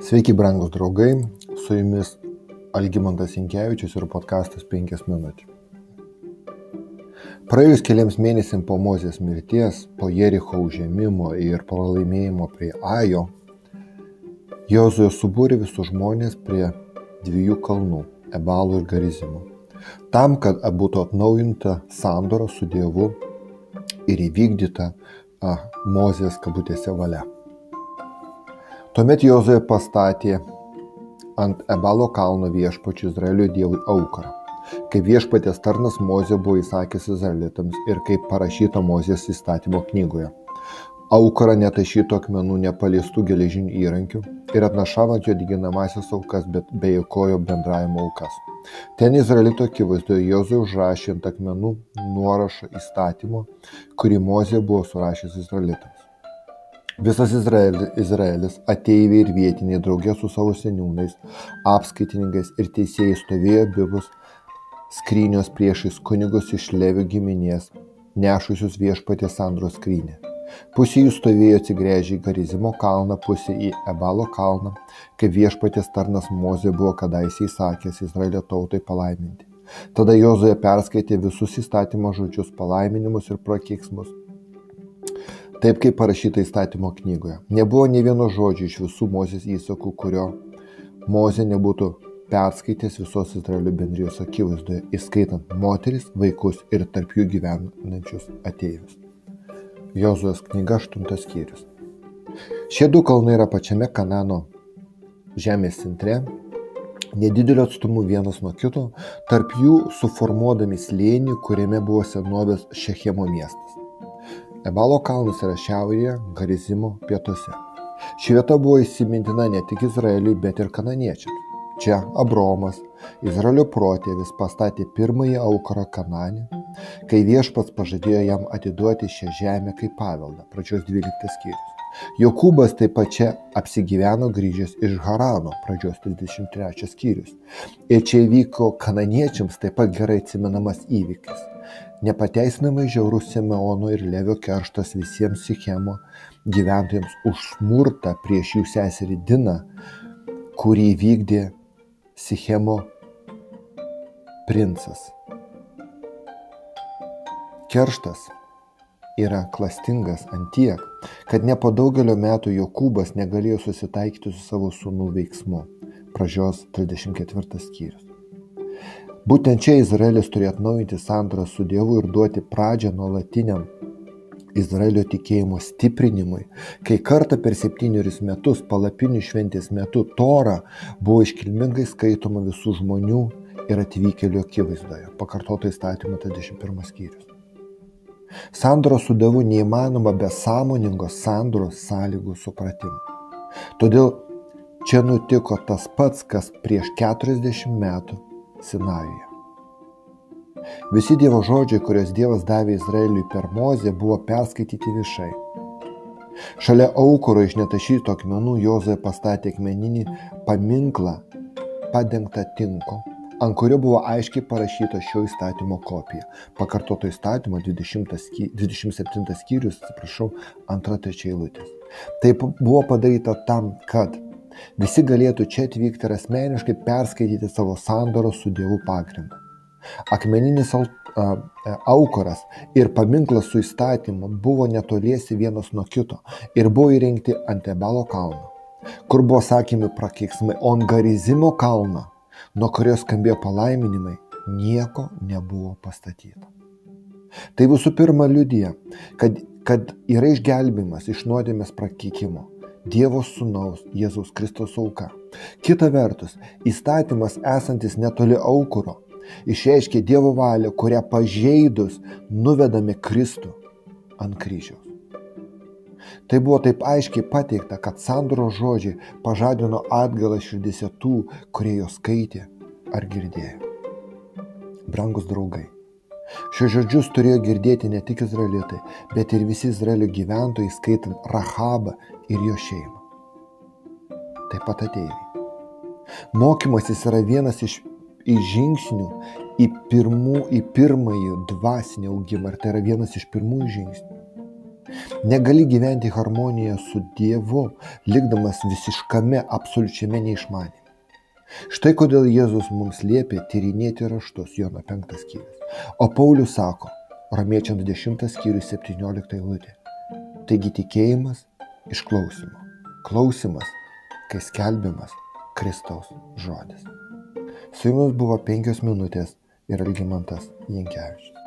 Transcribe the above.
Sveiki, brangus draugai, su jumis Algymantas Inkevičius ir podkastas 5 minutės. Praėjus keliams mėnesiams po Mozės mirties, po Jericho užėmimo ir pralaimėjimo prie Ajo, Jozuė subūrė visus žmonės prie dviejų kalnų - Ebalų ir Garizimo. Tam, kad būtų atnaujinta sandora su Dievu ir įvykdyta a, Mozės kabutėse valia. Tuomet Jozuė pastatė ant Ebalo kalno viešpačių Izraelio dievui aukarą, kaip viešpatės tarnas Mozė buvo įsakęs izraelitams ir kaip parašyta Mozės įstatymo knygoje. Aukarą netašytų akmenų nepaliestų geležinių įrankių ir atnašavant jo diginamasias aukas, bet be jokojo bendravimo aukas. Ten Izraelito akivaizdoje Jozuė užrašė ant akmenų nuorašą įstatymo, kurį Mozė buvo surašęs Izraelitams. Visas Izraelis, ateiviai ir vietiniai draugė su savo seniūnais, apskaitininkais ir teisėjais stovėjo bibus skrynios priešais kunigus iš Levių giminės, nešusius viešpatės sandros skrynę. Pusė jų stovėjo atsigręžę į Garizimo kalną, pusė į Ebalo kalną, kaip viešpatės tarnas Mozė buvo kadaise įsakęs Izraelio tautai palaiminti. Tada Jozoje perskaitė visus įstatymo žodžius, palaiminimus ir prakeiksmus taip kaip parašyta įstatymo knygoje. Nebuvo ne vieno žodžio iš visų Mozės įsakų, kurio Mozė nebūtų perskaitęs visos Izraelio bendrijos akivaizdoje, įskaitant moteris, vaikus ir tarp jų gyvenančius ateivius. Jozuos knyga 8 skyrius. Šie du kalnai yra pačiame Kanano žemės centre, nedideliu atstumu vienas nuo kito, tarp jų suformuodami slėnį, kuriame buvo senovės Šechemo miestas. Ebalo kalnas yra šiaurėje, Garizimo pietuose. Ši vieta buvo įsimintina ne tik Izraeliui, bet ir kananiečiams. Čia Abromas, Izraelio protėvis, pastatė pirmąjį aukarą Kananį, kai viešpats pažadėjo jam atiduoti šią žemę kaip paveldą, pradžios 12 skyrius. Jokūbas taip pat čia apsigyveno grįžęs iš Harano, pradžios 33 skyrius. Ir čia įvyko kananiečiams taip pat gerai atsimenamas įvykis nepateisinamai žiaurus Simeono ir Levio kerštas visiems Sichemo gyventojams už smurtą prieš jų seserį Diną, kurį vykdė Sichemo princas. Kerštas yra klastingas antiek, kad ne po daugelio metų Jokūbas negalėjo susitaikyti su savo sūnų veiksmu. Pražios 34 skyrius. Būtent čia Izraelis turėjo atnaujinti sandorą su Dievu ir duoti pradžią nuolatiniam Izraelio tikėjimo stiprinimui, kai kartą per septynerius metus, palapinių šventės metu, Tora buvo iškilmingai skaitoma visų žmonių ir atvykėlių akivaizdoje, pakartoto įstatymo 31 skyrius. Sandoro su Dievu neįmanoma be sąmoningos sandoros sąlygų supratimo. Todėl čia nutiko tas pats, kas prieš 40 metų Sinajuje. Visi Dievo žodžiai, kuriuos Dievas davė Izraeliui per Mozę, buvo perskaityti viešai. Šalia aukuro iš netašyto akmenų Jozue pastatė akmeninį paminklą padengtą tinku, ant kurio buvo aiškiai parašyta šio įstatymo kopija. Pakartoto įstatymo 20 sky, 27 skyrius, atsiprašau, antra trečia eilutės. Taip buvo padaryta tam, kad Visi galėtų čia atvykti ir asmeniškai perskaityti savo sandoros su Dievu pagrindą. Akmeninis aukoras ir paminklas su įstatymu buvo netoliesi vienas nuo kito ir buvo įrengti ant Ebalo kalno, kur buvo sakymi prakeiksmai, o ant Garizimo kalno, nuo kurio skambėjo palaiminimai, nieko nebuvo pastatyta. Tai visų pirma liudija, kad, kad yra išgelbimas iš nuodėmės prakeikimo Dievo Sūnaus Jėzaus Kristaus auka. Kita vertus, įstatymas esantis netoli aukuro išreiškia Dievo valią, kurią pažeidus nuvedame Kristų ant kryžiaus. Tai buvo taip aiškiai pateikta, kad sandoro žodžiai pažadino atgalą širdise tų, kurie jo skaitė ar girdėjo. Brangus draugai, Šios žodžius turėjo girdėti ne tik izraelitai, bet ir visi Izraelio gyventojai, skaitant Rahabą ir jo šeimą. Taip pat ateiviai. Mokymasis yra vienas iš, iš žingsnių į, pirmų, į pirmąjį dvasinį augimą ir tai yra vienas iš pirmųjų žingsnių. Negali gyventi harmonijoje su Dievu, likdamas visiškame, absoliučiame neišmanime. Štai kodėl Jėzus mums liepė tyrinėti raštus, Jono 5 skyrius. O Paulius sako, Romiečiams 10 skyrius 17 eilutė. Taigi tikėjimas iš klausimo. Klausimas, kai skelbiamas Kristaus žodis. Su jumis buvo penkios minutės ir Algymantas Jankievičius.